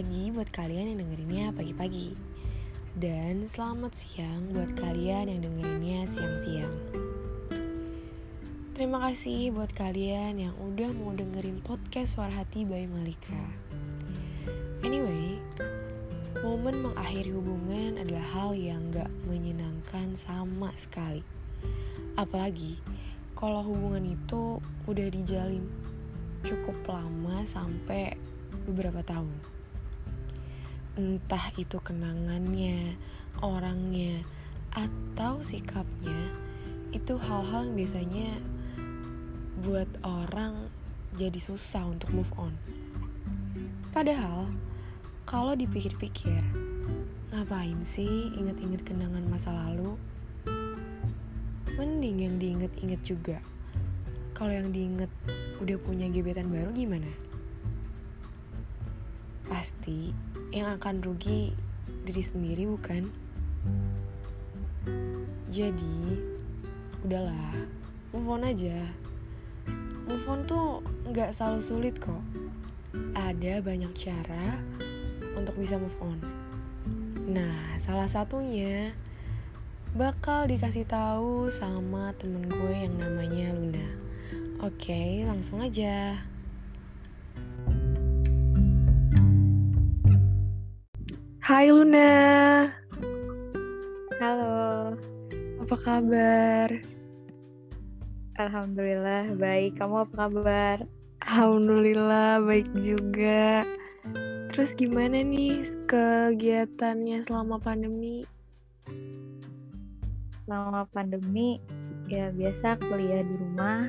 pagi buat kalian yang dengerinnya pagi-pagi. Dan selamat siang buat kalian yang dengerinnya siang-siang. Terima kasih buat kalian yang udah mau dengerin podcast Suara Hati by Malika. Anyway, momen mengakhiri hubungan adalah hal yang gak menyenangkan sama sekali. Apalagi kalau hubungan itu udah dijalin cukup lama sampai beberapa tahun. Entah itu kenangannya, orangnya, atau sikapnya, itu hal-hal yang biasanya buat orang jadi susah untuk move on. Padahal, kalau dipikir-pikir, ngapain sih inget-inget kenangan masa lalu? Mending yang diinget-inget juga. Kalau yang diinget udah punya gebetan baru gimana? Pasti yang akan rugi diri sendiri bukan? Jadi, udahlah, move on aja. Move on tuh nggak selalu sulit kok. Ada banyak cara untuk bisa move on. Nah, salah satunya bakal dikasih tahu sama temen gue yang namanya Luna. Oke, langsung aja. Hai Luna, Halo, apa kabar? Alhamdulillah baik. Kamu apa kabar? Alhamdulillah baik juga. Terus gimana nih kegiatannya selama pandemi? Selama pandemi, ya biasa kuliah di rumah.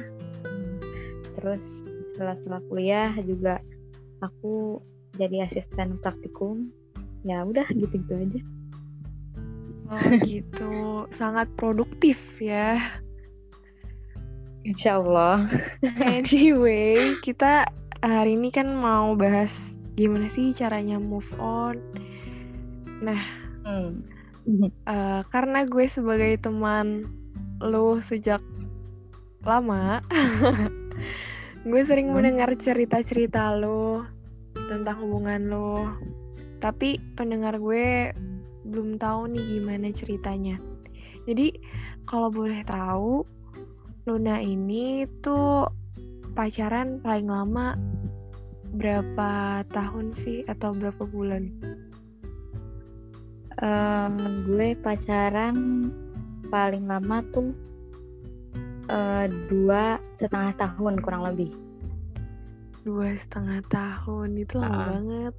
Terus setelah-setelah kuliah juga aku jadi asisten praktikum. Ya udah gitu-gitu aja. Oh gitu, sangat produktif ya. Insya Allah. Anyway, kita hari ini kan mau bahas gimana sih caranya move on. Nah, Hmm. eh, karena gue sebagai teman lo sejak lama, gue sering Hmm. mendengar cerita-cerita lo tentang hubungan lo. Tapi pendengar gue belum tahu nih gimana ceritanya. Jadi kalau boleh tahu, Luna ini tuh pacaran paling lama berapa tahun sih atau berapa bulan? Em, gue pacaran paling lama tuh eh, dua setengah tahun kurang lebih. Dua setengah tahun itu lama Ah. banget.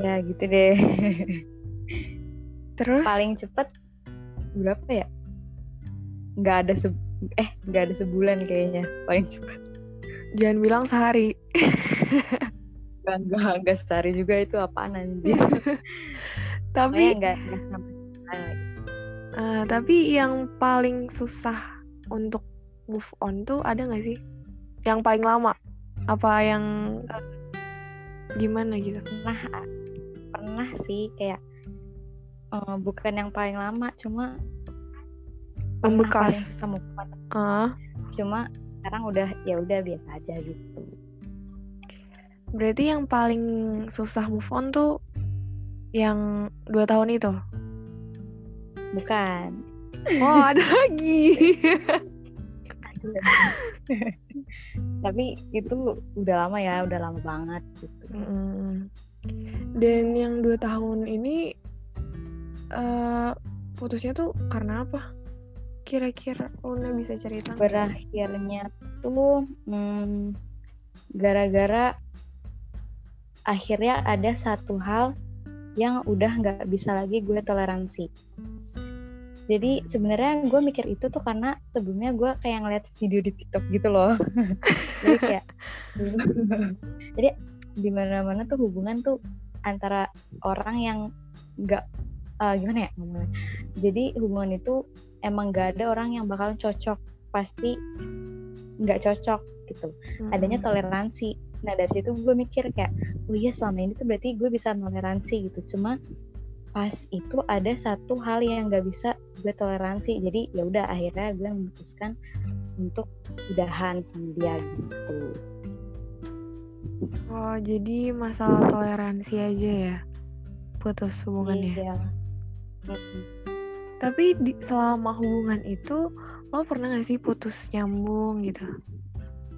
Ya gitu deh. Terus paling cepet berapa ya? Nggak ada se eh nggak ada sebulan kayaknya paling cepet. jangan bilang sehari. Enggak, enggak, enggak sehari juga itu apaan anjir. Tapi sampai eh, tapi yang paling susah untuk move on tuh ada nggak sih? Yang paling lama? Apa yang gimana gitu? Pernah, pernah sih kayak eh, bukan yang paling lama, cuma Membekas. move on. Ah, Cuma sekarang udah ya udah biasa aja gitu. berarti yang paling susah move on tuh yang dua tahun itu. Bukan. Oh, ada lagi. Tapi itu udah lama ya, udah lama banget gitu. Mm. Dan yang dua tahun ini eh putusnya tuh karena apa? Kira-kira Luna bisa cerita? berakhirnya tuh hmm, gara-gara akhirnya ada satu hal yang udah nggak bisa lagi gue toleransi. Jadi sebenarnya gue mikir itu tuh karena sebelumnya gue kayak ngeliat video di TikTok gitu loh. jadi kayak jadi di mana-mana tuh hubungan tuh antara orang yang nggak eh, gimana ya ngomongnya. Jadi hubungan itu emang nggak ada orang yang bakal cocok. Pasti nggak cocok gitu. Adanya Mm-mm. toleransi. Nah dari situ gue mikir kayak oh iya selama ini tuh berarti gue bisa toleransi gitu. Cuma pas itu ada satu hal yang nggak bisa gue toleransi. Jadi ya udah akhirnya gue memutuskan untuk udahan sama dia gitu Oh, jadi masalah toleransi aja ya putus hubungannya. Iya. Tapi di, selama hubungan itu lo pernah gak sih putus nyambung gitu?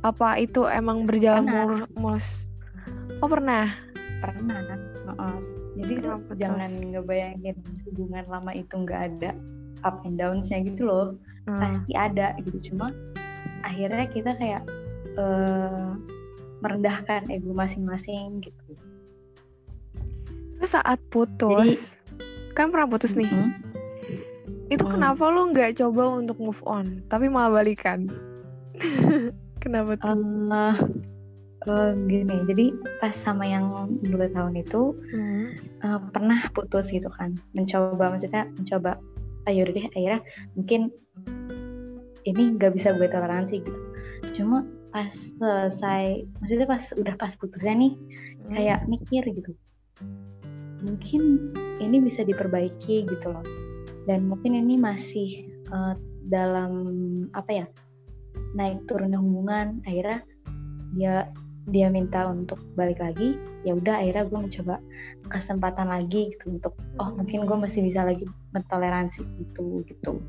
Apa itu emang berjalan Pernah. mulus? Oh pernah. pernah Heeh. jadi tuh? jangan ngebayangin hubungan lama itu nggak ada up and downs-nya gitu loh Hmm. pasti ada gitu cuma akhirnya kita kayak eh, merendahkan ego masing-masing gitu Terus saat putus, kan pernah putus nih. Mm-mm. Itu Hmm. kenapa lo nggak coba untuk move on, tapi malah balikan? kenapa tuh? Eh, eh, gini jadi pas sama yang dua tahun itu Hmm. eh, pernah putus gitu kan mencoba maksudnya mencoba ayo deh akhirnya mungkin ini nggak bisa gue toleransi gitu cuma pas selesai maksudnya pas udah pas putusnya nih Hmm. kayak mikir gitu. Mungkin ini bisa diperbaiki gitu loh. Dan mungkin ini masih eh, dalam apa ya naik turunnya hubungan akhirnya dia dia minta untuk balik lagi ya udah akhirnya gue mencoba kesempatan lagi gitu untuk oh mungkin gue masih bisa lagi mentoleransi itu gitu.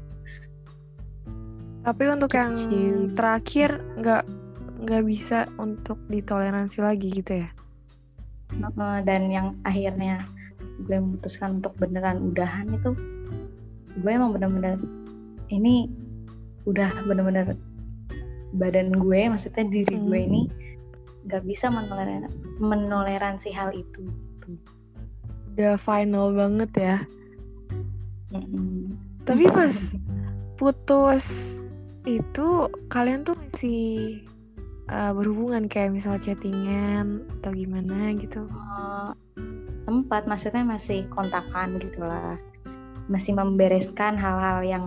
Tapi untuk yang terakhir nggak nggak bisa untuk ditoleransi lagi gitu ya? Dan yang akhirnya gue memutuskan untuk beneran udahan itu gue emang bener-bener ini udah bener-bener badan gue maksudnya diri gue Hmm. ini nggak bisa menoleran menoleransi hal itu Udah final banget ya. Mm-mm. Tapi pas putus itu kalian tuh masih uh, berhubungan kayak misal chattingan atau gimana gitu? Eh, sempat maksudnya masih kontakan gitu lah masih membereskan hal-hal yang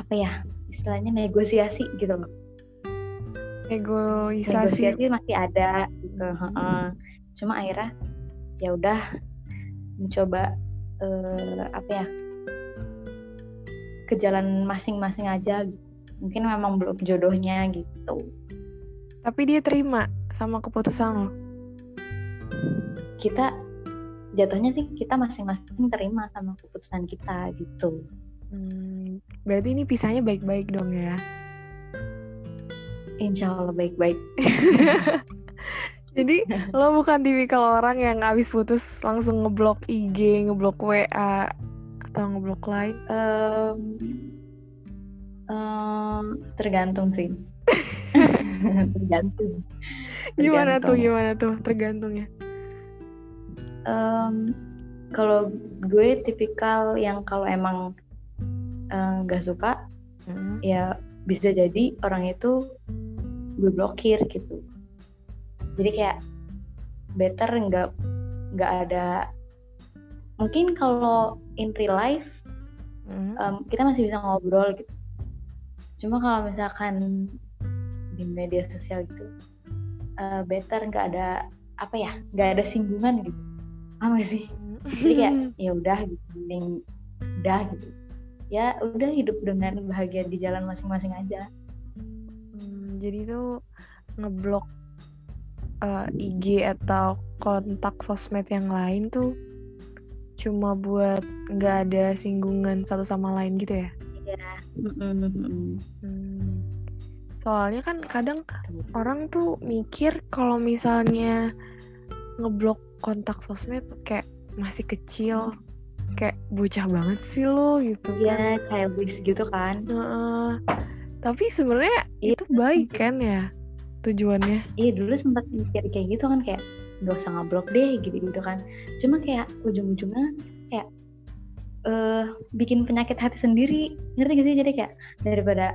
apa ya istilahnya negosiasi gitu loh Negosiasi. negosiasi masih ada gitu heeh. cuma akhirnya ya udah mencoba eh, apa ya ke jalan masing-masing aja gitu. mungkin memang belum jodohnya gitu Tapi dia terima sama keputusan lo. kita jatuhnya sih kita masing-masing terima sama keputusan kita gitu Hmm, berarti ini pisahnya baik-baik dong ya. insya Allah baik-baik Jadi lo bukan tipikal orang yang abis putus langsung ngeblok IG, ngeblok WA atau ngeblok lain. Em, em, tergantung sih tergantung Gimana tuh? Gimana tuh? Tergantung ya. Em, kalau gue tipikal yang kalau emang eh, nggak suka Hmm. ya bisa jadi orang itu gue blokir gitu jadi kayak better nggak nggak ada mungkin kalau in real life Hmm. em, kita masih bisa ngobrol gitu cuma kalau misalkan di media sosial gitu. Eh, better nggak ada apa ya nggak ada singgungan gitu. Apa sih. Jadi kayak ya udah gitu mending udah gitu. Ya udah hidup dengan bahagia di jalan masing-masing aja. Hmm, jadi tuh ngeblok uh, IG atau kontak sosmed yang lain tuh cuma buat nggak ada singgungan satu sama lain gitu ya. Hmm. Soalnya kan kadang orang tuh mikir kalau misalnya ngeblok kontak sosmed kayak masih kecil, kayak bocah banget sih lo gitu kan. Iya childish gitu kan Heeh. Tapi sebenarnya Iya. itu baik kan ya tujuannya. iya dulu sempat mikir kayak gitu kan kayak gak usah ngeblok deh gitu gitu kan cuma kayak ujung-ujungnya kayak eh bikin penyakit hati sendiri ngerti gak sih jadi kayak daripada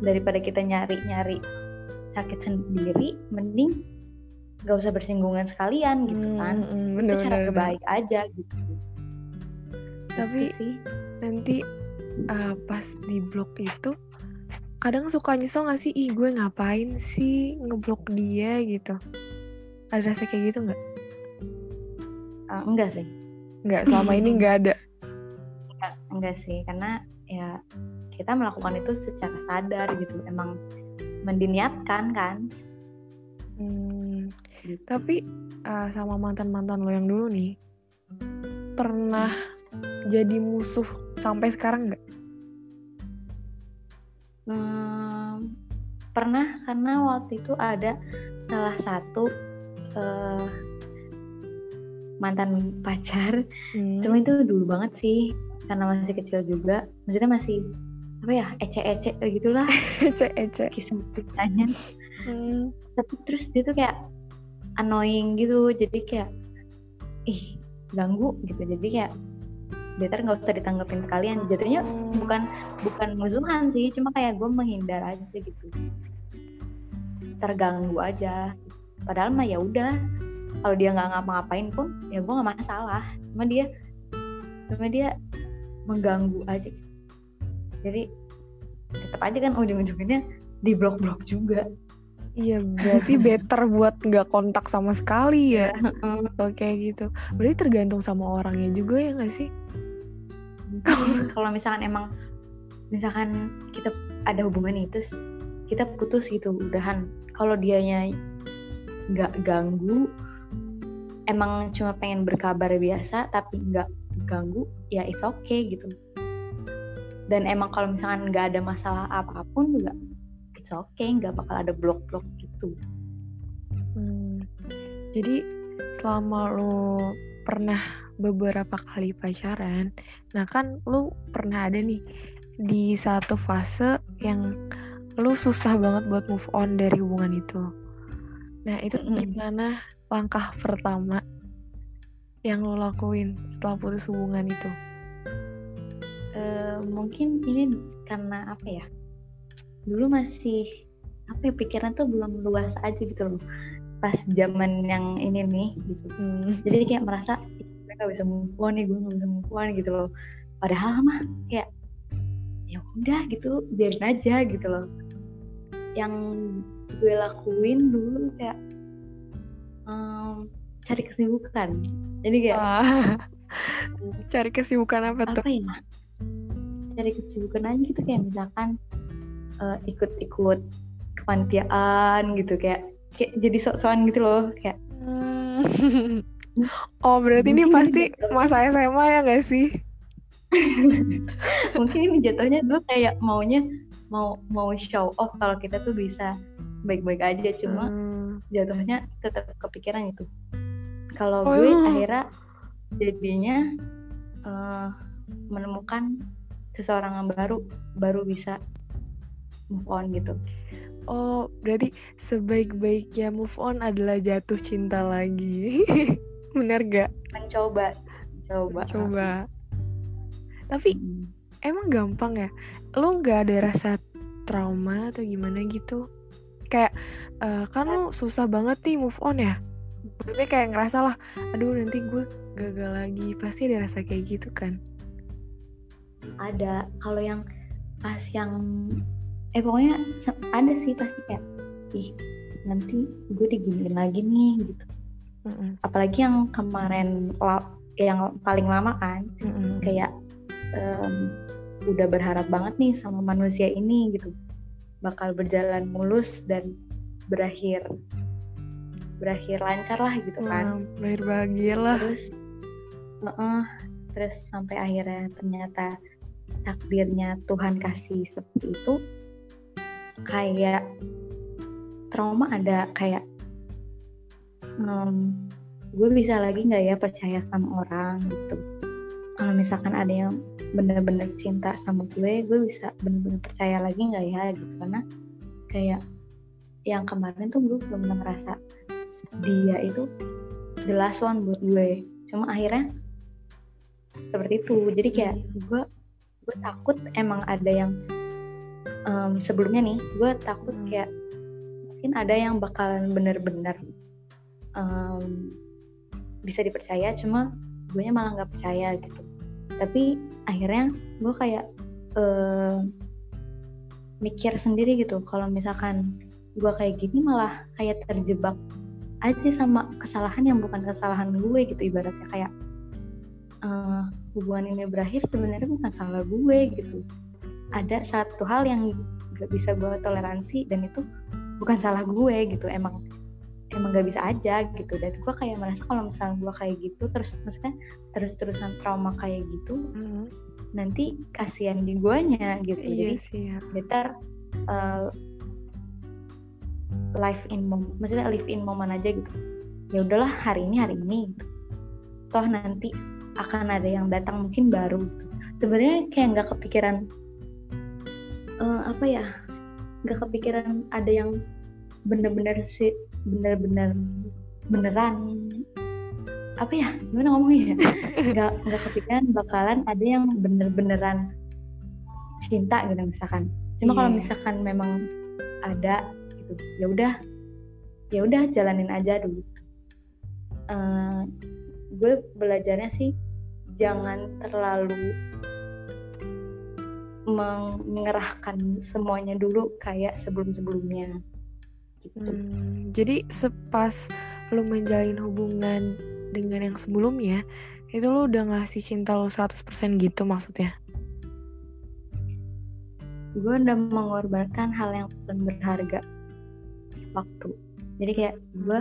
daripada kita nyari-nyari sakit sendiri mending gak usah bersinggungan sekalian gitu kan. Hmm, itu cara terbaik aja gitu. Tapi Gitu sih. nanti uh, pas di blok itu kadang suka nyesel gak sih ih gue ngapain sih ngeblok dia? gitu. Ada rasa kayak gitu nggak Eh, enggak sih. Nggak selama ini nggak ada? Enggak, enggak sih. Karena ya kita melakukan itu secara sadar gitu emang mendiniatkan kan Hmm, Gitu. Tapi uh, sama mantan-mantan lo yang dulu nih, pernah jadi musuh sampai sekarang nggak? Hmm, pernah karena waktu itu ada salah satu uh, mantan pacar. Hmm. Cuma itu dulu banget sih, karena masih kecil juga. Maksudnya masih apa ya ece-ece gitulah ece-ece kisah ceritanya. Hmm. Tapi terus dia tuh kayak annoying gitu, jadi kayak ih ganggu gitu. Jadi kayak better nggak usah ditanggapin sekalian. Jatuhnya bukan bukan musuhan sih, cuma kayak gue menghindar aja gitu. Terganggu aja. Padahal mah ya udah kalau dia nggak ngapa-ngapain pun ya gue nggak masalah cuma dia cuma dia mengganggu aja jadi tetap aja kan ujung-ujungnya di blok-blok juga Iya, berarti better buat nggak kontak sama sekali ya. Oke gitu. Berarti tergantung sama orangnya juga ya nggak sih? kalau misalkan emang misalkan kita ada hubungan itu kita putus gitu udahan kalau dianya nggak ganggu emang cuma pengen berkabar biasa tapi nggak ganggu ya it's okay gitu dan emang kalau misalkan nggak ada masalah apa pun juga it's okay nggak bakal ada blok-blok gitu. Hmm, jadi selama lo pernah beberapa kali pacaran nah kan lo pernah ada nih di satu fase yang lo susah banget buat move on dari hubungan itu. Nah itu gimana langkah pertama yang lo lakuin setelah putus hubungan itu? Uh, mungkin ini karena apa ya? Dulu masih apa ya pikiran tuh belum luas aja gitu loh. Pas zaman yang ini nih gitu. Hmm. Jadi kayak merasa gue gak bisa move on nih, gue gak bisa move on gitu loh. Padahal mah kayak ya udah gitu, biarin aja gitu loh. Yang gue lakuin dulu kayak um, cari kesibukan jadi kayak ah, cari kesibukan apa, apa tuh apa ya cari kesibukan aja gitu kayak misalkan uh, ikut-ikut kepanitiaan gitu kayak kayak jadi sok-sokan gitu loh kayak hmm. oh berarti ini pasti gitu. masa SMA ya gak sih mungkin ini jatuhnya dulu kayak maunya mau mau show off kalau kita tuh bisa baik-baik aja cuma hmm jatuhnya tetap kepikiran itu kalau oh. gue akhirnya jadinya uh, menemukan seseorang yang baru baru bisa move on gitu. Oh berarti sebaik-baiknya move on adalah jatuh cinta lagi. Benar gak mencoba coba coba tapi hmm. emang gampang ya? Lo nggak ada rasa trauma atau gimana gitu? Kayak uh, kan lo susah banget nih move on ya? Maksudnya kayak ngerasa lah aduh nanti gue gagal lagi. Pasti ada rasa kayak gitu kan ada kalau yang pas yang eh pokoknya ada sih pasti kayak ih nanti gue diginiin lagi nih gitu mm -mm. apalagi yang kemarin yang paling lama kan mm -mm. kayak um, udah berharap banget nih sama manusia ini gitu bakal berjalan mulus dan berakhir berakhir lancar lah gitu kan hmm, berakhir bahagia lah terus uh -uh, terus sampai akhirnya ternyata takdirnya Tuhan kasih seperti itu kayak trauma ada kayak um, gue bisa lagi nggak ya percaya sama orang gitu. Kalau misalkan ada yang bener-bener cinta sama gue gue bisa bener-bener percaya lagi nggak ya gitu. Karena kayak yang kemarin tuh gue belum pernah ngerasa dia itu the last one buat gue. Cuma akhirnya seperti itu. Jadi kayak gue gue takut emang ada yang um, sebelumnya nih gue takut hmm. kayak mungkin ada yang bakalan bener-bener um, bisa dipercaya cuma gue malah nggak percaya gitu tapi akhirnya gue kayak uh, mikir sendiri gitu kalau misalkan gue kayak gini malah kayak terjebak aja sama kesalahan yang bukan kesalahan gue gitu ibaratnya kayak uh, hubungan ini berakhir sebenarnya bukan salah gue gitu ada satu hal yang gak bisa gue toleransi dan itu bukan salah gue gitu emang emang gak bisa aja gitu dan gue kayak merasa kalau misalnya gue kayak gitu terus maksudnya terus terusan trauma kayak gitu Mhm. nanti kasihan di guanya gitu Iya jadi ya. better uh, live in moment maksudnya live in moment aja gitu ya udahlah hari ini hari ini gitu. toh nanti akan ada yang datang mungkin baru gitu. sebenarnya kayak nggak kepikiran eh, apa ya nggak kepikiran ada yang bener-bener sih bener-bener beneran apa ya gimana ngomongnya ya? nggak nggak kepikiran bakalan ada yang bener-beneran cinta gitu misalkan cuma kalau Iya. misalkan memang ada gitu ya udah ya udah jalanin aja dulu Eh, gue belajarnya sih jangan terlalu mengerahkan semuanya dulu kayak sebelum-sebelumnya. Gitu. Hmm, jadi sepas lu menjalin hubungan dengan yang sebelumnya, itu lu udah ngasih cinta lu 100% gitu maksudnya? gue udah mengorbankan hal yang paling berharga waktu. Jadi kayak gue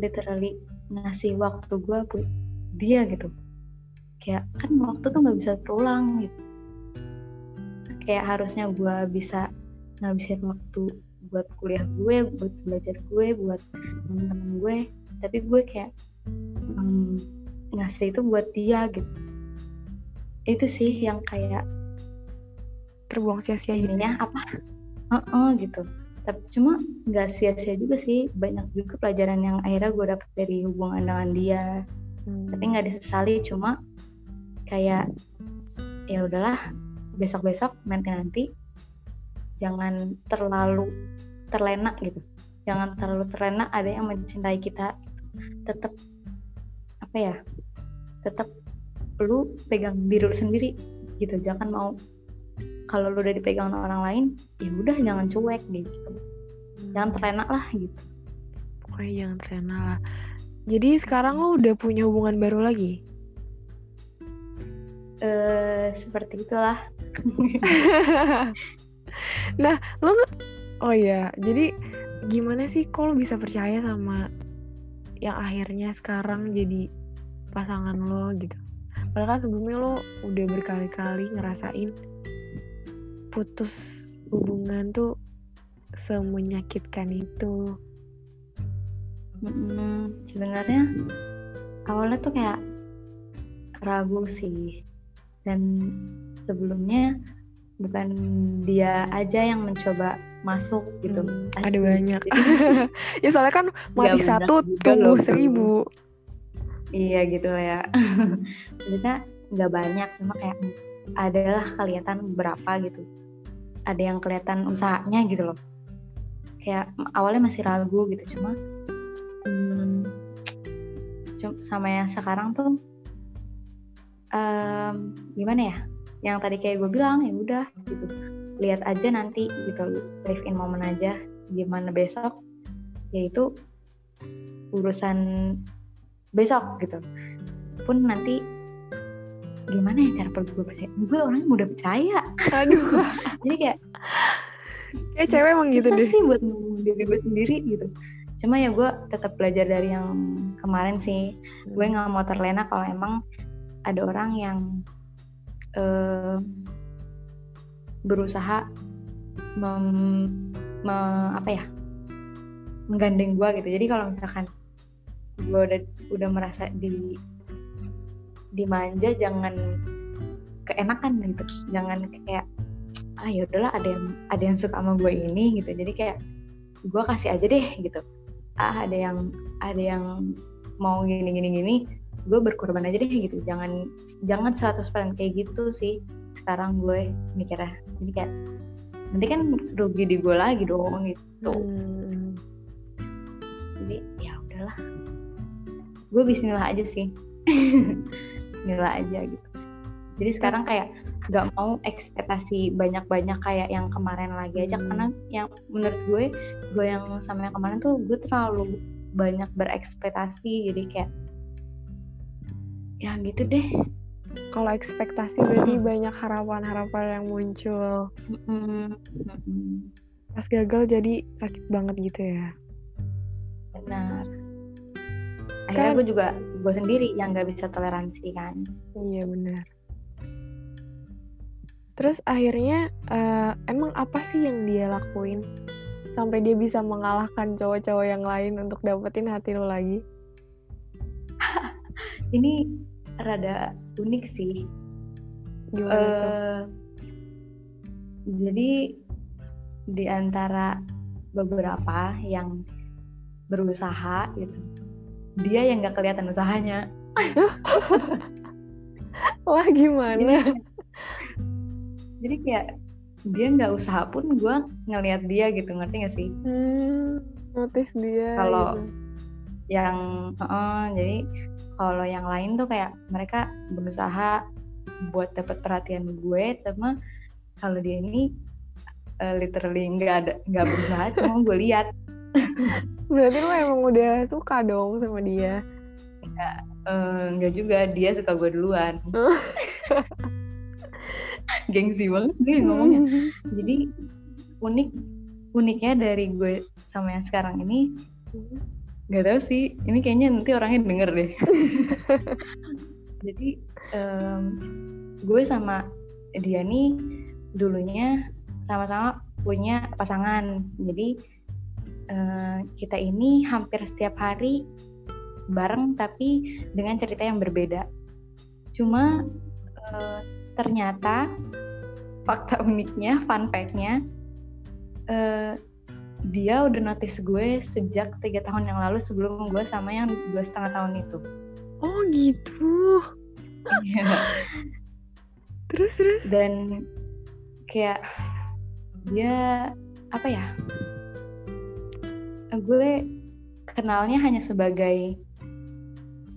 literally ngasih waktu gue buat dia gitu kayak kan waktu tuh nggak bisa terulang gitu. Kayak harusnya gue bisa ngabisin waktu buat kuliah gue buat belajar gue buat temen-temen gue tapi gue kayak mm, ngasih itu buat dia gitu. Itu sih yang kayak Terbuang sia-sia gitu. ininya apa? Heeh, gitu. Tapi cuma nggak sia-sia juga sih. Banyak juga pelajaran yang akhirnya gue dapet dari hubungan dengan dia. Hmm. tapi nggak disesali cuma kayak ya udahlah besok-besok nanti nanti jangan terlalu terlena gitu jangan terlalu terlena ada yang mencintai kita tetap apa ya tetap lu pegang diri lu sendiri gitu jangan mau kalau lu udah dipegang orang lain ya udah jangan cuek gitu jangan terlena lah gitu Pokoknya jangan terlena lah. Jadi sekarang lu udah punya hubungan baru lagi? Eh seperti itulah nah, lu nge- Oh iya, jadi gimana sih kok lu bisa percaya sama yang akhirnya sekarang jadi pasangan lo gitu? Padahal kan sebelumnya lo udah berkali-kali ngerasain putus hubungan tuh semenyakitkan itu. Mm, sebenarnya awalnya tuh kayak ragu sih dan sebelumnya bukan dia aja yang mencoba masuk gitu Hmm, Asli. ada banyak. Ya soalnya kan mati satu juga tumbuh loh. seribu. iya gitu ya maksudnya nggak banyak cuma kayak adalah kelihatan beberapa gitu ada yang kelihatan usahanya gitu loh kayak awalnya masih ragu gitu cuma hmm, sama yang sekarang tuh em, gimana ya? Yang tadi kayak gue bilang ya udah gitu. Lihat aja nanti gitu. Live in moment aja gimana besok. Yaitu urusan besok gitu. Pun nanti gimana ya cara gue percaya? Gue orangnya mudah percaya. Aduh, jadi kayak kayak cewek emang gitu deh. sih buat diri gue sendiri gitu. Cuma ya gue tetap belajar dari yang kemarin sih. Gue nggak mau terlena kalau emang ada orang yang eh, berusaha mem, me- apa ya menggandeng gue gitu. Jadi kalau misalkan gue udah udah merasa di dimanja jangan keenakan gitu. Jangan kayak ah ya udahlah ada yang ada yang suka sama gue ini gitu. Jadi kayak gue kasih aja deh gitu. Ah ada yang ada yang mau gini gini gini gue berkorban aja deh gitu. Jangan jangan 100% kayak gitu sih. Sekarang gue mikirnya. Jadi kayak nanti kan rugi di gue lagi dong gitu. Hmm. jadi ya udahlah. Gue bismillah aja sih. Bismillah aja gitu. Jadi sekarang kayak nggak mau ekspektasi banyak-banyak kayak yang kemarin lagi aja. Hmm. karena yang menurut gue gue yang sama yang kemarin tuh gue terlalu banyak berekspektasi. Jadi kayak ya gitu deh Kalau ekspektasi berarti banyak harapan-harapan yang muncul. Pas gagal jadi sakit banget gitu ya. benar akhirnya Kan- gue juga gue sendiri yang nggak bisa toleransi kan Iya benar. Terus akhirnya eh, emang apa sih yang dia lakuin sampai dia bisa mengalahkan cowok-cowok yang lain untuk dapetin hati lo lagi? ini rada unik sih Gimana tuh? Eh, jadi di antara beberapa yang berusaha gitu dia yang nggak kelihatan usahanya Wah gimana? jadi, jadi kayak dia nggak usaha pun gue ngelihat dia gitu ngerti gak sih Hmm, notice dia. Kalau- gitu. yang eh, jadi kalau yang lain tuh kayak mereka berusaha buat dapat perhatian gue sama kalau dia ini eh, literally nggak ada nggak berusaha cuma gue lihat. Berarti lo emang udah suka dong sama dia. Nggak juga dia suka gue duluan. Gengsi banget gue ngomongnya. Jadi unik uniknya dari gue sama yang sekarang ini nggak tahu sih ini kayaknya nanti orangnya denger deh. Jadi em, gue sama dia nih dulunya sama-sama punya pasangan. Jadi eh, kita ini hampir setiap hari bareng tapi dengan cerita yang berbeda. Cuma eh, ternyata fakta uniknya fun fact-nya eh, dia udah notice gue sejak tiga tahun yang lalu sebelum gue sama yang dua setengah tahun itu. Oh gitu. Terus terus. Dan kayak dia apa ya? Gue kenalnya hanya sebagai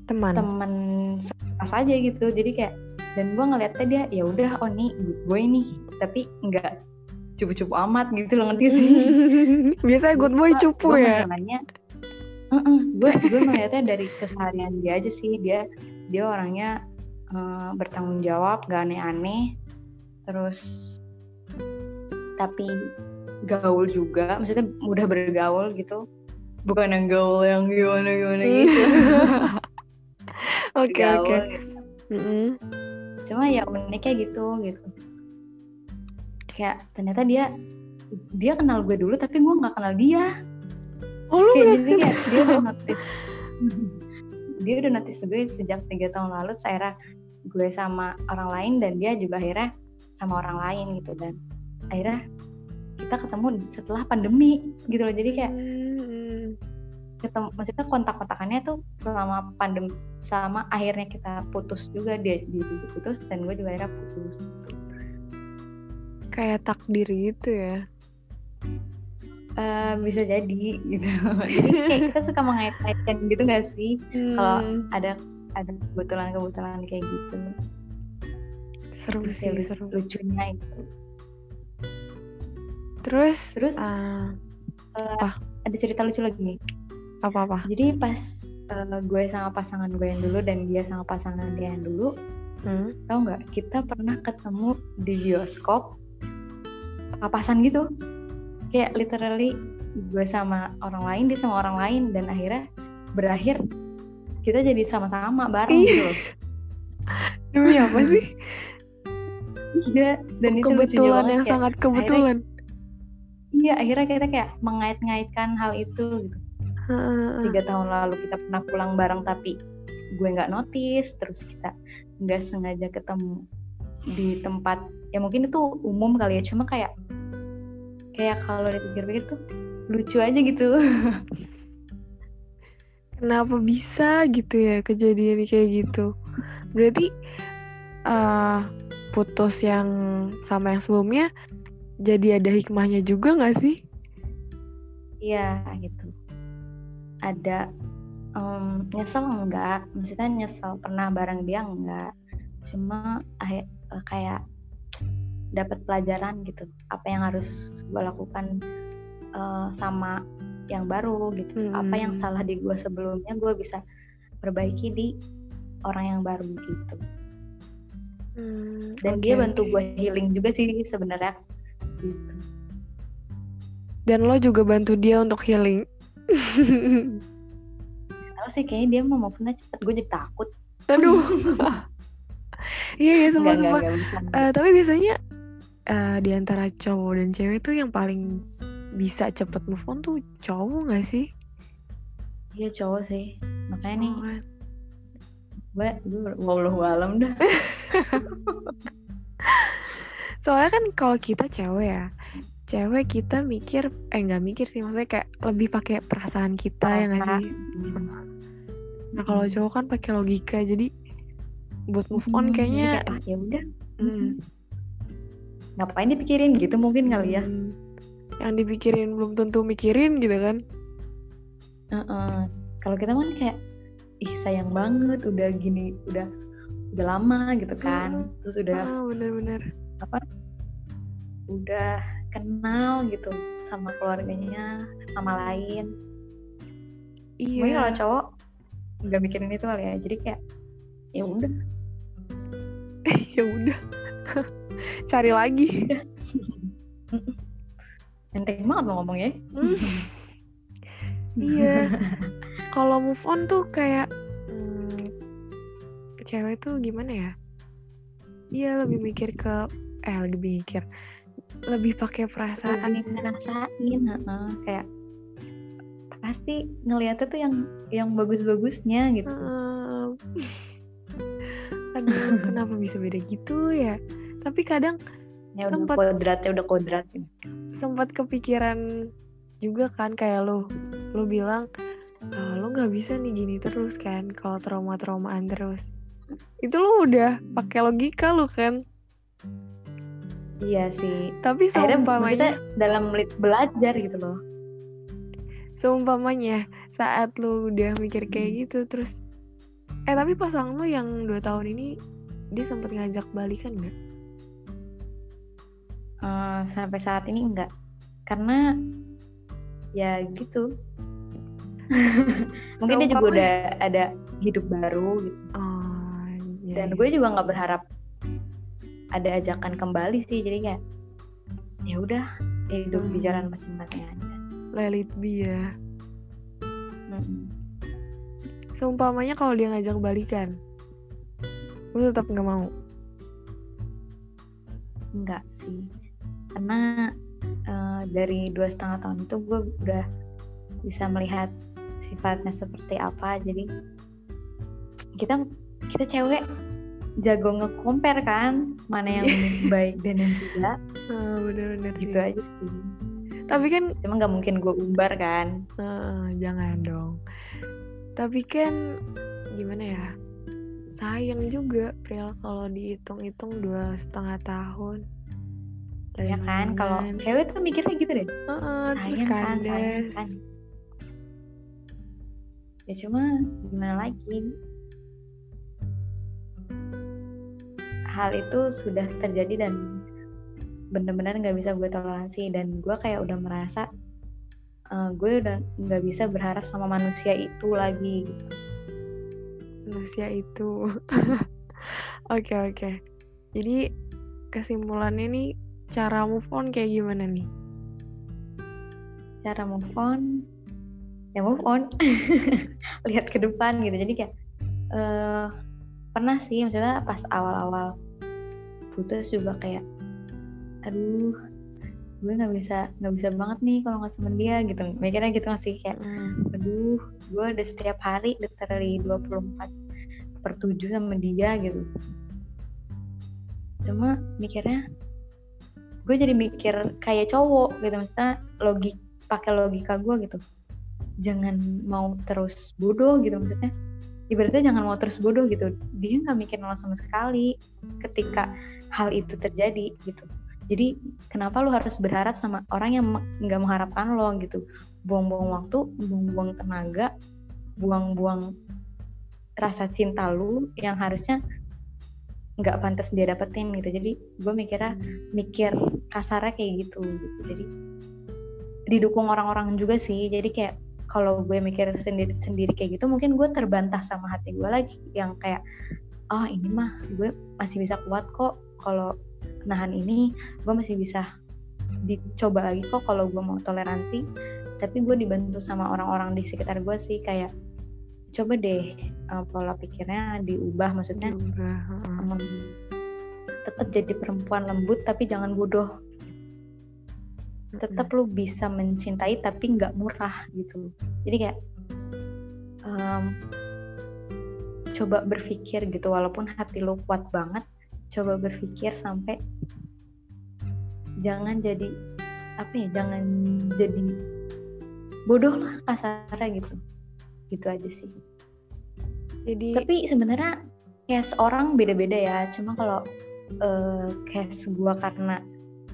Teman. teman sekelas aja gitu. Jadi kayak dan gue ngeliatnya dia ya udah oh nih gue ini tapi nggak cupu-cupu amat gitu loh ngerti sih. Biasanya good boy cupu ya. Masalahnya, gue gue melihatnya dari keseharian dia aja sih dia dia orangnya eh, bertanggung jawab gak aneh-aneh terus tapi gaul juga maksudnya mudah bergaul gitu bukan yang gaul yang gimana gimana gitu Oke oke. gitu. Mm-mm. cuma ya uniknya gitu gitu kayak ternyata dia dia kenal gue dulu tapi gue nggak kenal dia. Oh lu kayak jadi kayak dia udah notice. Dia udah notice gue sejak tiga tahun lalu akhirnya gue sama orang lain dan dia juga akhirnya sama orang lain gitu dan akhirnya kita ketemu setelah pandemi gitu loh. Jadi kayak Hmm. ketemu maksudnya kontak-kontakannya tuh selama pandemi selama akhirnya kita putus juga dia, dia juga putus dan gue juga akhirnya putus Kayak takdir gitu ya. Eh, bisa jadi gitu jadi kayak kita suka mengait-ngaitkan gitu gak sih Kalau Hmm. ada ada kebetulan-kebetulan kayak gitu seru Itu sih lu- seru. lucunya itu Terus Terus? ah, ada cerita lucu lagi apa-apa? jadi pas eh, gue sama pasangan gue yang dulu dan dia sama pasangan dia yang dulu Hmm? tau nggak kita pernah ketemu di bioskop papasan gitu kayak literally gue sama orang lain dia sama orang lain dan akhirnya berakhir kita jadi sama-sama bareng Iya. gitu loh. Demi apa sih? iya dan itu kebetulan yang kayak sangat kebetulan. iya akhirnya kita kayak mengait-ngaitkan hal itu gitu tiga tahun lalu kita pernah pulang bareng tapi gue nggak notice terus kita nggak sengaja ketemu di tempat ya mungkin itu umum kali ya cuma kayak kayak kalau dipikir-pikir tuh lucu aja gitu. Kenapa bisa gitu ya kejadian kayak gitu? Berarti eh putus yang sama yang sebelumnya jadi ada hikmahnya juga nggak sih? iya gitu. Ada em, nyesel enggak maksudnya nyesel pernah bareng dia enggak cuma akhir eh, kayak dapat pelajaran gitu. Apa yang harus gue lakukan eh, sama yang baru gitu. Apa yang Hmm. salah di gue sebelumnya gue bisa perbaiki di orang yang baru gitu. Hmm, dan oke, dia bantu gue healing juga sih sebenarnya. Gitu Dan lo juga bantu dia untuk healing. tahu sih kayaknya dia mau pernah cepet. Gue jadi takut. Aduh iya iya sumpah sumpah nggak bisa. Eh, tapi biasanya eh, di antara cowok dan cewek tuh yang paling bisa cepet move on tuh cowok gak sih? iya cowok sih makanya nih Cowok kan. gue gue wallahu alam dah Soalnya kan kalau kita cewek ya, cewek kita mikir, eh nggak mikir sih, maksudnya kayak lebih pakai perasaan kita ya nggak sih? Nah kalau cowok kan pakai logika, jadi buat move on Hmm, kayaknya, kayak, ah, ya udah. Hmm, ngapain dipikirin gitu mungkin kali ya? Hmm, yang dipikirin belum tentu mikirin gitu kan? Heeh. kalau kita kan kayak ih sayang banget udah gini udah udah lama gitu kan. Terus udah Ah bener-bener. udah kenal gitu sama keluarganya sama lain. Iya. Mungkin kalau cowok nggak mikirin itu kali ya. Jadi kayak ya udah ya udah, cari lagi. enteng banget lo ngomongnya Hmm. Iya. Kalau move on tuh kayak hmm, cewek tuh gimana ya? Iya lebih mikir ke eh lebih mikir lebih pakai perasaan. lebih ngerasain heeh, kayak pasti ngeliatnya tuh yang yang bagus-bagusnya gitu Ehm, Aduh, kenapa bisa beda gitu ya? Tapi kadang ya udah sempet- kodratnya udah kodrat gitu. sempat kepikiran juga kan kayak lo, lo bilang "Ah, lo nggak bisa nih gini terus kan kalau trauma-traumaan terus. Itu lo udah pakai logika lo kan? iya sih Tapi seumpamanya, dalam belajar gitu loh seumpamanya saat lo udah mikir kayak gitu terus, eh tapi pasangan lo yang dua tahun ini dia sempat ngajak balikan nggak? Eh, sampai saat ini enggak karena ya gitu mungkin dia juga udah ada hidup baru gitu Oh, iya, dan iya. gue juga nggak berharap ada ajakan kembali sih jadi kayak ya udah hidup di Hmm. jalan masing-masing aja let it be ya. Seumpamanya kalau dia ngajak balikan, lo tetap nggak mau. enggak sih karena eh, dari dua setengah tahun itu gue udah bisa melihat sifatnya seperti apa jadi kita kita cewek jago nge-compare kan mana yang baik dan yang tidak Ah, bener-bener sih. gitu aja sih Tapi kan, cuma nggak mungkin gue umbar kan ah, jangan dong. Tapi kan, gimana ya? Sayang juga, Pril, kalau dihitung-hitung dua setengah tahun. Dari ya kan kalau cewek tuh mikirnya gitu deh Ah, terus sayang kan sayang kandas. kan ya cuma gimana lagi hal itu sudah terjadi dan benar-benar nggak bisa gue toleransi dan gue kayak udah merasa eh, gue udah nggak bisa berharap sama manusia itu lagi manusia itu. Oke, oke. Jadi, kesimpulannya nih, cara move on kayak gimana nih? cara move on ya move on lihat ke depan gitu jadi kayak eh pernah sih maksudnya pas awal-awal putus juga kayak aduh gue nggak bisa nggak bisa banget nih kalau nggak sama dia gitu. Mikirnya gitu nggak sih kayak Hmm. aduh gue udah setiap hari literally 24 per 7 sama dia gitu. Cuma mikirnya gue jadi mikir kayak cowok gitu. Maksudnya logik pakai logika gue gitu. Jangan mau terus bodoh gitu. Maksudnya ibaratnya jangan mau terus bodoh gitu. Dia nggak mikir lo sama sekali ketika hal itu terjadi gitu jadi kenapa lo harus berharap sama orang yang nggak mengharapkan lo gitu? Buang-buang waktu buang-buang tenaga buang-buang rasa cinta lu yang harusnya nggak pantas dia dapetin gitu. Jadi gue mikirnya mikir kasarnya kayak gitu, gitu. jadi didukung orang-orang juga sih. Jadi kayak kalau gue mikir sendiri sendiri kayak gitu mungkin gue terbantah sama hati gue lagi. Yang kayak oh ini mah gue masih bisa kuat kok kalau nahan ini gue masih bisa dicoba lagi kok kalau gue mau toleransi. Tapi gue dibantu sama orang-orang di sekitar gue sih kayak coba deh uh, pola pikirnya diubah. Maksudnya Diubah, um, tetap jadi perempuan lembut tapi jangan bodoh. Tetap lu bisa mencintai tapi nggak murah gitu. Jadi kayak um, coba berpikir gitu walaupun hati lu kuat banget coba berpikir sampai jangan jadi apa ya jangan jadi bodoh lah kasarnya gitu. Gitu aja sih. Jadi tapi sebenarnya case orang beda-beda ya. Cuma kalau eh, case gua karena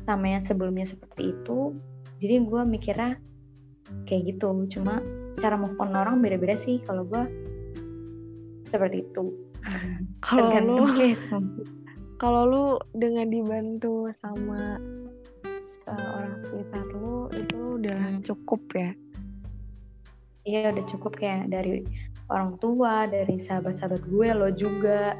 sama yang sebelumnya seperti itu jadi gua mikirnya kayak gitu. Cuma cara move on orang beda-beda sih kalau gua seperti itu. Kalau tergantung case kalau lu dengan dibantu sama uh, orang sekitar lu itu udah Hmm. cukup ya? Iya udah cukup kayak dari orang tua dari sahabat-sahabat gue lo juga.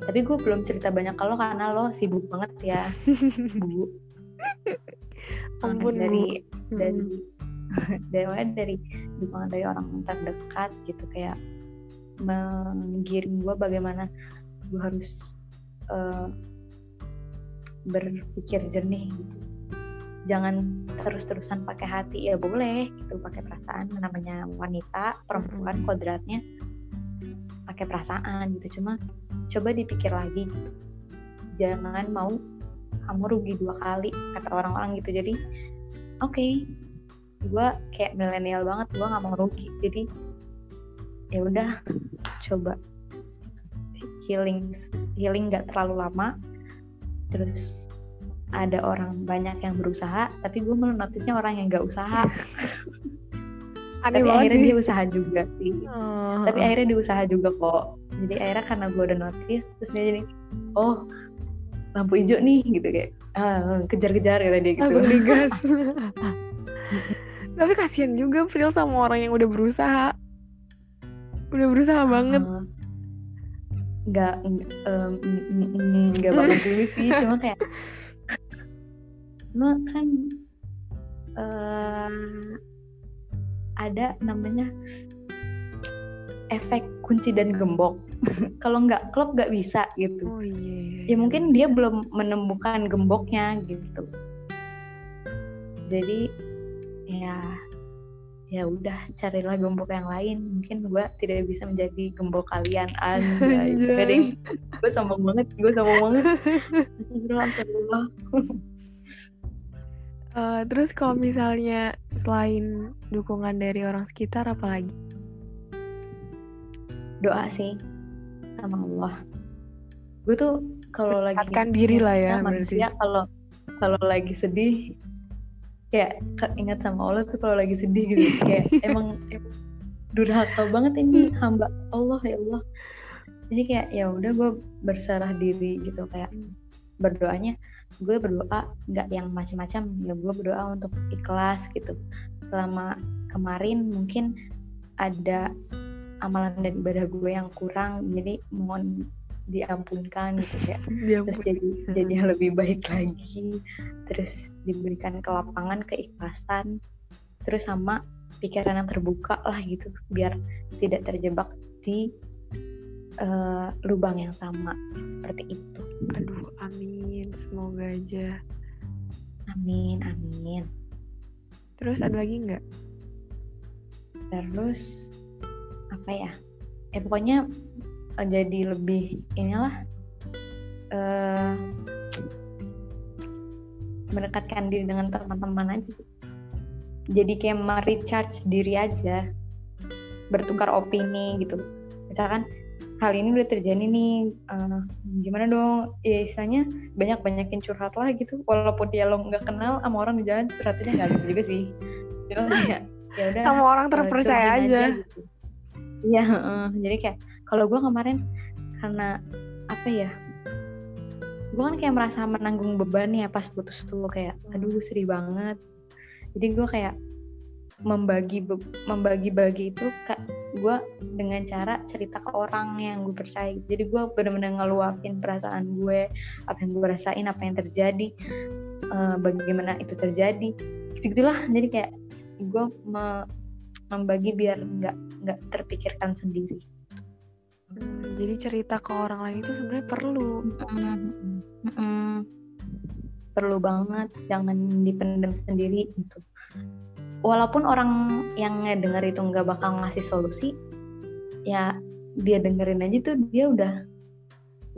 Tapi gue belum cerita banyak kalau karena lo sibuk banget ya. Bu. Ampun dari bu. dari dari dari dukungan dari orang terdekat gitu kayak menggiring gue bagaimana gue harus eh, berpikir jernih gitu. Jangan terus-terusan pakai hati. Ya boleh gitu pakai perasaan. Namanya wanita perempuan kodratnya pakai perasaan gitu. Cuma coba dipikir lagi. Gitu. jangan mau kamu rugi dua kali kata orang-orang gitu. Jadi oke gue kayak milenial banget gue nggak mau rugi. Jadi ya udah coba healing healing nggak terlalu lama. Terus ada orang banyak yang berusaha tapi gue malah notisnya orang yang nggak usaha. Aneh tapi akhirnya sih. dia usaha juga sih. Oh, tapi akhirnya dia usaha juga kok. Jadi akhirnya karena gue udah notice terus dia jadi oh lampu hijau nih gitu kayak ah, kejar-kejar kata dia gitu. Langsung digas. Tapi kasihan juga Pril sama orang yang udah berusaha. Udah berusaha banget. Ah, nggak nggak banget dulu sih cuma kayak cuma kan eh, ada namanya efek kunci dan gembok. Kalau nggak klop nggak bisa gitu. Oh iya. Ya mungkin dia belum menemukan gemboknya gitu. Jadi ya ya udah carilah gembok yang lain. Mungkin gue tidak bisa menjadi gembok kalian. Anjay gue sombong banget gue sombong banget. Astagfirullah. Eh, terus kalau misalnya selain dukungan dari orang sekitar apalagi doa sih sama Allah. Gue tuh kalau lagi Dekatkan diri lah ya, manusia kalau kalau lagi sedih kayak ingat sama Allah tuh kalau lagi sedih gitu. Kayak emang, emang durhaka banget ini hamba Allah ya Allah. Jadi kayak ya udah gue berserah diri gitu. Kayak berdoanya gue berdoa nggak yang macam-macam. Ya gue berdoa untuk ikhlas gitu. Selama kemarin mungkin ada amalan dan ibadah gue yang kurang. Jadi mohon diampunkan gitu kayak dia terus jadi jadi lebih baik lagi. Terus diberikan kelapangan keikhlasan terus sama pikiran yang terbuka lah gitu biar tidak terjebak di eh, lubang yang sama seperti itu. Aduh amin. Semoga aja. Amin amin. Terus ada lagi nggak? Terus apa ya? Eh pokoknya jadi lebih inilah eh mendekatkan diri dengan teman-teman aja. Jadi kayak merecharge diri aja bertukar opini gitu. Misalkan hal ini udah terjadi nih eh, gimana dong? Ya istilahnya banyak banyakin curhat lah gitu. Walaupun dia lo nggak kenal sama orang di jalan curhatnya nggak gitu juga sih. Cuma kayak ya udah sama orang eh, terpercaya curhatin aja, gitu. Iya, heeh. jadi kayak kalau gue kemarin karena apa ya? Gue kan kayak merasa menanggung beban ya pas putus tuh kayak aduh sedih banget. Jadi gue kayak membagi membagi-bagi itu kak gue dengan cara cerita ke orang yang gue percaya. Jadi gue bener-bener ngeluapin perasaan gue, apa yang gue rasain, apa yang terjadi, eh, bagaimana itu terjadi, gitu gitulah. Jadi kayak gue me- membagi biar nggak nggak terpikirkan sendiri Hmm, jadi cerita ke orang lain itu sebenarnya perlu Mm-mm. Mm-mm. perlu banget jangan dipendam sendiri gitu walaupun orang yang ngedenger itu nggak bakal ngasih solusi ya dia dengerin aja tuh dia udah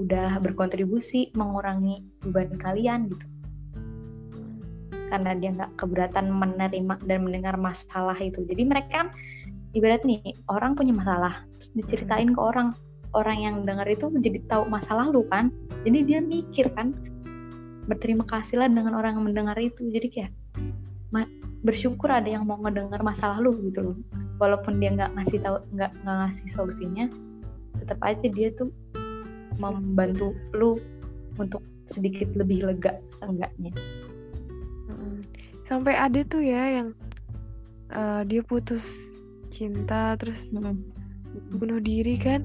udah berkontribusi mengurangi beban kalian gitu karena dia nggak keberatan menerima dan mendengar masalah itu jadi mereka kan ibarat nih orang punya masalah terus diceritain ke orang orang yang dengar itu jadi tahu masa lalu kan. Jadi dia mikir kan berterima kasih lah dengan orang yang mendengar itu. Jadi kayak ma- bersyukur ada yang mau ngedengar masa lalu gitu loh. Walaupun dia nggak ngasih tahu nggak nggak ngasih solusinya tetap aja dia tuh membantu lu untuk sedikit lebih lega seenggaknya. Mm-mm. sampai ada tuh ya yang eh, dia putus cinta terus bunuh diri kan?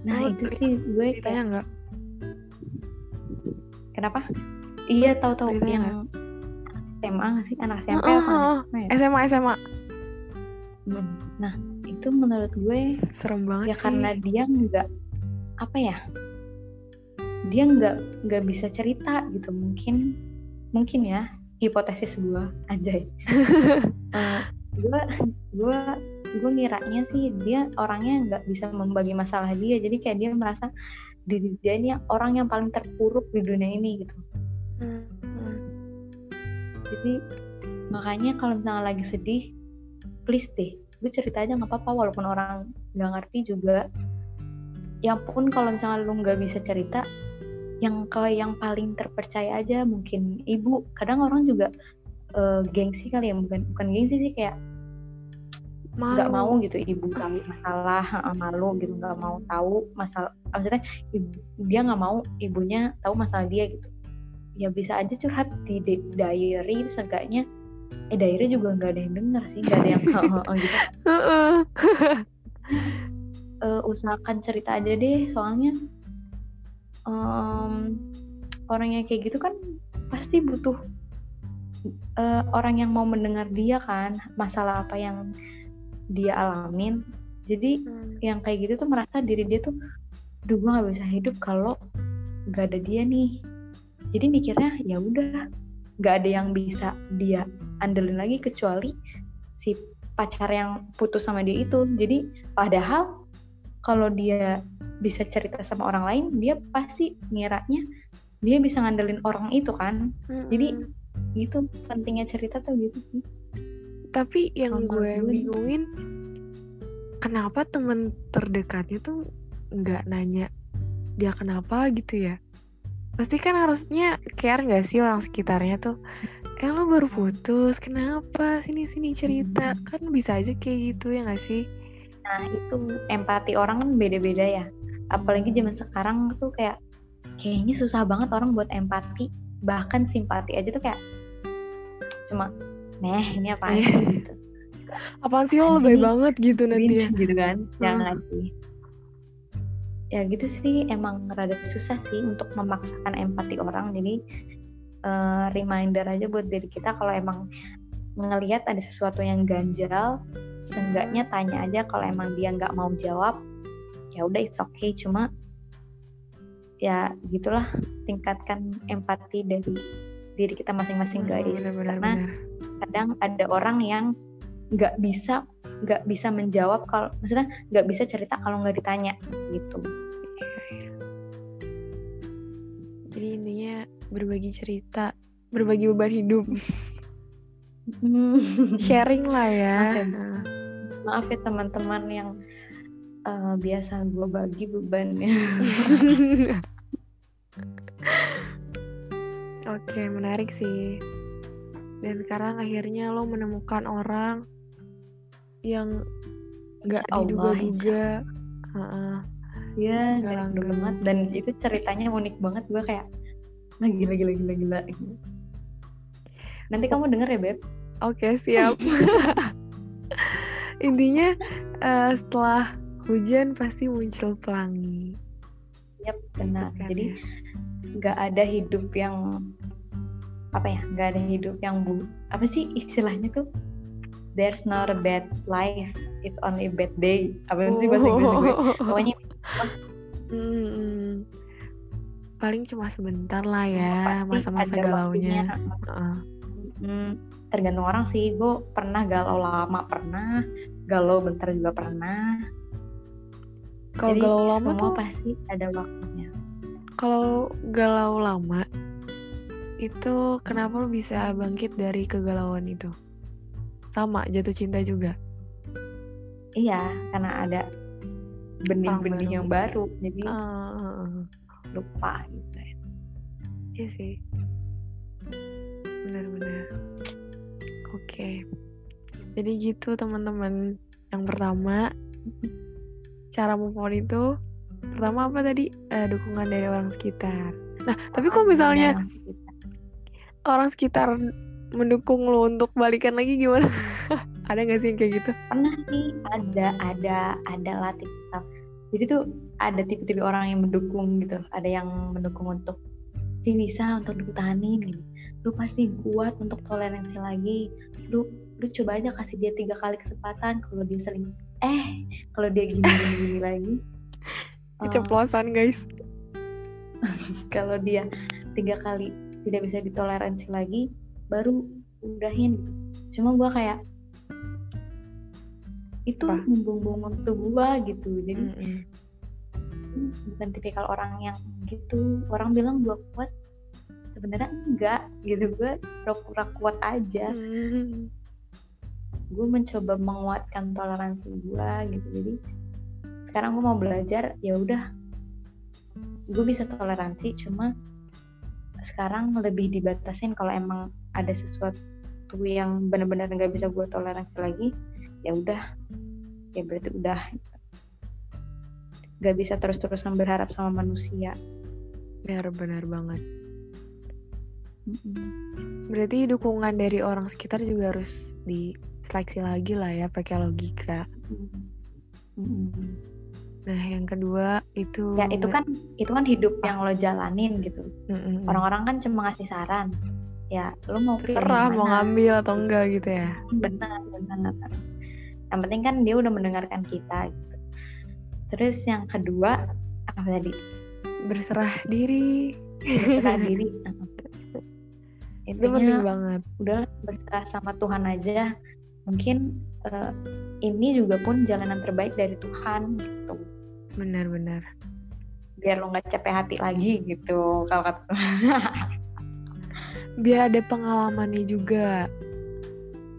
Nah Oh, itu sih gue ceritanya nggak? Kenapa? Iya tahu-tahu yang SMA nggak sih? Anak SMP Oh, apa? oh, oh. SMA ya? SMA SMA Hmm. nah itu menurut gue serem banget ya sih. karena dia nggak apa ya? Dia nggak nggak bisa cerita gitu mungkin mungkin ya hipotesis gue anjay. Eh, gue gue gue ngiranya sih dia orangnya nggak bisa membagi masalah dia. Jadi kayak dia merasa diri dia ini orang yang paling terpuruk di dunia ini gitu. Hmm, jadi makanya kalau misalnya lagi sedih please deh gue cerita aja nggak apa-apa walaupun orang nggak ngerti juga. Ya pun kalau misalnya lu nggak bisa cerita yang ke yang paling terpercaya aja mungkin ibu. Kadang orang juga eh, gengsi kali ya bukan bukan gengsi sih kayak nggak mau gitu ibu kali masalah malu gitu nggak mau tahu masalah maksudnya ibu- dia nggak mau ibunya tahu masalah dia gitu. Ya bisa aja curhat di di- diary seenggaknya eh diary juga nggak ada yang denger sih nggak ada yang gitu. Heeh. Eh, usahakan cerita aja deh soalnya em, orang yang kayak gitu kan pasti butuh eh, orang yang mau mendengar dia kan masalah apa yang dia alamin. Jadi Hmm. yang kayak gitu tuh merasa diri dia tuh duh gue nggak bisa hidup kalau nggak ada dia nih. Jadi mikirnya ya udah nggak ada yang bisa dia andelin lagi kecuali si pacar yang putus sama dia itu. Jadi padahal kalau dia bisa cerita sama orang lain dia pasti ngiranya dia bisa ngandelin orang itu kan. Jadi, Mm-mm. gitu pentingnya cerita tuh gitu sih tapi yang gue bingungin kenapa temen terdekatnya tuh nggak nanya dia kenapa gitu ya? Pasti kan harusnya care nggak sih orang sekitarnya tuh? Eh lo baru putus kenapa? Sini sini cerita. Hmm. kan bisa aja kayak gitu ya nggak sih? Nah itu empati orang kan beda-beda ya. Apalagi zaman sekarang tuh kayak kayaknya susah banget orang buat empati. Bahkan simpati aja tuh kayak cuma neh ini apa Iya. sih gitu. apaan sih lo lebay sih? banget gitu nanti ya gitu kan. Hmm. Jangan sih. Ya gitu sih emang rada susah sih untuk memaksakan empati orang. Jadi eh, reminder aja buat diri kita kalau emang ngelihat ada sesuatu yang ganjal, seenggaknya tanya aja kalau emang dia nggak mau jawab, ya udah it's okay. Cuma ya gitulah tingkatkan empati dari diri kita masing-masing Hmm, guys. benar-benar Karena benar kadang ada orang yang nggak bisa nggak bisa menjawab kalau maksudnya nggak bisa cerita kalau nggak ditanya gitu. jadi intinya berbagi cerita berbagi beban hidup sharing lah ya Oke. Nah. Maaf ya teman-teman yang eh, biasa gue bagi bebannya. Oke, menarik sih. Dan sekarang akhirnya lo menemukan orang yang nggak Insya Allah, diduga-duga. Iya, dulu langgeng. banget dan itu ceritanya unik banget gue kayak nah, gila gila gila gila. Nanti kamu denger ya beb. Oke, siap. Intinya eh, setelah hujan pasti muncul pelangi. Yap benar. Gitu kan Jadi ya. nggak ada hidup yang apa ya? Nggak ada hidup yang bu apa sih istilahnya tuh? There's not a bad life it's only a bad day. Apa sih bahasa Inggris gue pokoknya Hmm, paling cuma sebentar lah ya pasti masa-masa galaunya. Heeh. Hmm, tergantung orang sih. Gue pernah galau lama pernah. Galau bentar juga pernah. Kalau galau lama semua tuh, pasti ada waktunya. Kalau galau lama itu kenapa lu bisa bangkit dari kegalauan itu? Sama jatuh cinta juga. iya karena ada benih-benih yang baru jadi Ah, lupa gitu ya. iya sih. Benar-benar. Oke. Jadi gitu teman-teman. Yang pertama, cara move on itu pertama apa tadi? Eh, dukungan dari orang sekitar. Nah, tapi kalau misalnya Orang sekitar. mendukung lo untuk balikan lagi gimana? Ada gak sih yang kayak gitu? pernah sih ada ada ada lah tipikal jadi tuh ada tipe-tipe orang yang mendukung gitu ada yang mendukung untuk si bisa untuk dipertahanin gitu lu pasti kuat untuk toleransi lagi lu lu coba aja kasih dia tiga kali kesempatan kalau dia sering eh kalau dia gini gini, gini lagi Keceplosan guys. kalau dia tiga kali tidak bisa ditoleransi lagi baru udahin. Cuma gua kayak itu Apa? membuang-buang waktu gua gitu. Jadi Mm-mm. Hmm, bukan tipikal orang yang gitu. Orang bilang gua kuat sebenarnya enggak gitu. Gua pura-pura kuat aja. Mm. gue mencoba menguatkan toleransi gua gitu. Jadi sekarang gue mau belajar ya udah. Gue bisa toleransi cuma sekarang lebih dibatasin kalau emang ada sesuatu yang benar-benar nggak bisa gue toleransi lagi ya udah ya berarti udah nggak bisa terus-terusan berharap sama manusia Benar-benar banget. Mm-mm. Berarti dukungan dari orang sekitar juga harus diseleksi lagi lah ya pakai logika. Mm-mm. Nah, yang kedua itu ya itu kan itu kan hidup yang lo jalanin gitu Mm-mm. orang-orang kan cuma ngasih saran ya lo mau terserah mau ngambil atau enggak gitu ya. benar benar yang penting kan dia udah mendengarkan kita gitu. terus yang kedua apa tadi Berserah diri. berserah diri Itu penting banget. udah berserah sama Tuhan aja mungkin eh, ini juga pun jalanan terbaik dari Tuhan gitu Benar-benar. biar lo nggak capek hati lagi gitu kalau kata Biar ada pengalamannya juga.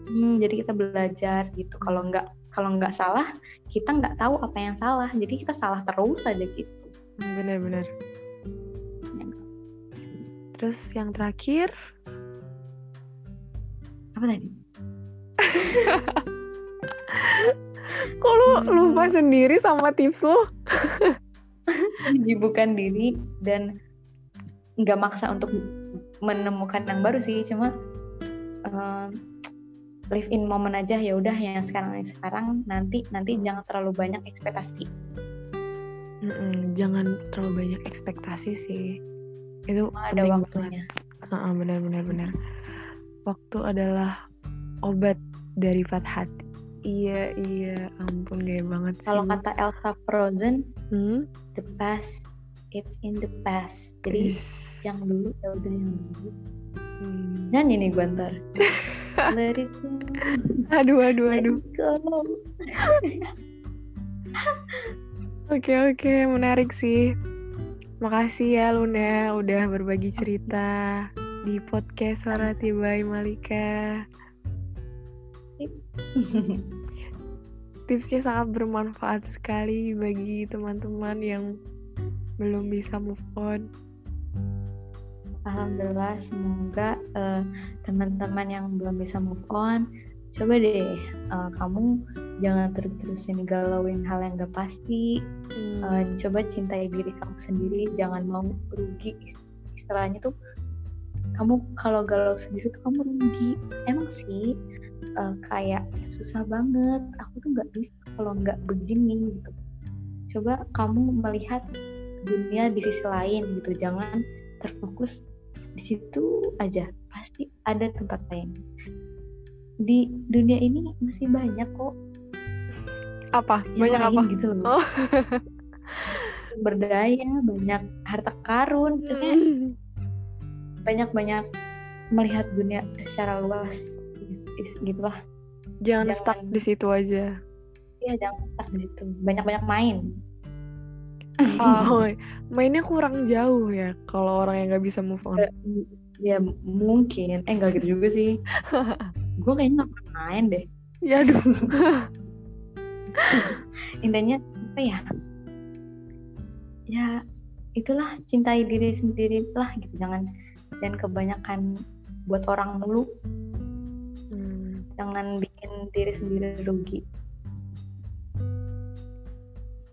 Hmm, jadi kita belajar gitu kalau nggak kalau nggak salah kita nggak tahu apa yang salah jadi kita salah terus aja gitu Hmm, Benar-benar. Ya. Terus yang terakhir, apa tadi kok lu lupa sendiri sama tips lu? menyibukkan diri dan nggak maksa untuk menemukan yang baru sih cuma um, live in moment aja ya udah yang sekarang sekarang nanti nanti jangan terlalu banyak ekspektasi Mm-mm, jangan terlalu banyak ekspektasi sih. Itu ada penting banget. waktunya Heeh, benar-benar benar. Waktu adalah obat dari patah hati. Iya, iya, ampun gaya banget sih. kalau kata Elsa Frozen hmm? the past it's in the past jadi Is. yang dulu ya udah yang dulu Hmm. nyanyi nih gue ntar let it go Aduh, aduh, aduh. Oke, oke, menarik sih. Makasih ya Luna udah berbagi cerita di podcast Suara Tibai Malika. Tipsnya sangat bermanfaat sekali bagi teman-teman yang belum bisa move on. Alhamdulillah semoga eh, teman-teman yang belum bisa move on coba deh eh, kamu jangan terus-terusan galauin hal yang gak pasti. Hmm, Eh, coba cintai diri kamu sendiri jangan mau rugi. Istilahnya tuh kamu kalau galau sendiri tuh kamu rugi. Emang sih eh, kayak susah banget. Aku tuh nggak bisa kalau nggak begini gitu. Coba kamu melihat dunia di sisi lain gitu. Jangan terfokus di situ aja. Pasti ada tempat lain. Di dunia ini masih banyak kok. Apa? yang Banyak apa? gitu loh. Oh. Berdaya, banyak harta karun, maksudnya banyak-banyak melihat dunia secara luas gitu lah. Jangan Jangan- stuck di situ aja. Iya, jangan stuck di situ. Banyak-banyak main. Oh, mainnya kurang jauh ya kalau orang yang nggak bisa move on. ya mungkin. Eh, enggak gitu juga sih. Gue kayaknya gak pernah main deh. Ya aduh. Intinya apa ya? Ya, itulah cintai diri sendiri lah gitu. Jangan jangan kebanyakan buat orang dulu. Jangan bikin diri sendiri rugi.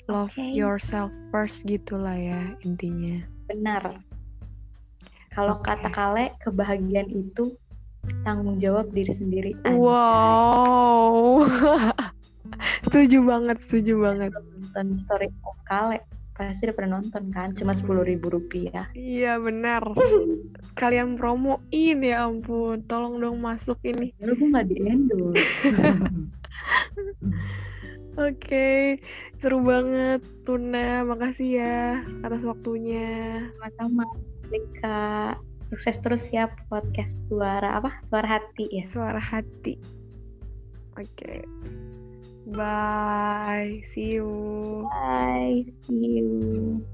Love Oke. yourself first gitulah ya intinya. Benar. Kalau Oke. kata Kale, kebahagiaan itu tanggung jawab diri sendiri. Anjay. Wow. setuju banget, setuju banget. Nonton story Kale, pasti udah pernah nonton kan? Cuma sepuluh ribu rupiah. Iya benar. Kalian promoin ya ampun. Tolong dong masuk ini. Lalu gue nggak di endorse. Oke, seru banget Tuna. Makasih ya atas waktunya. Sama-sama. Lika, sukses terus ya podcast suara apa? Suara hati ya. Suara hati. Oke. Bye. See you. Bye. See you.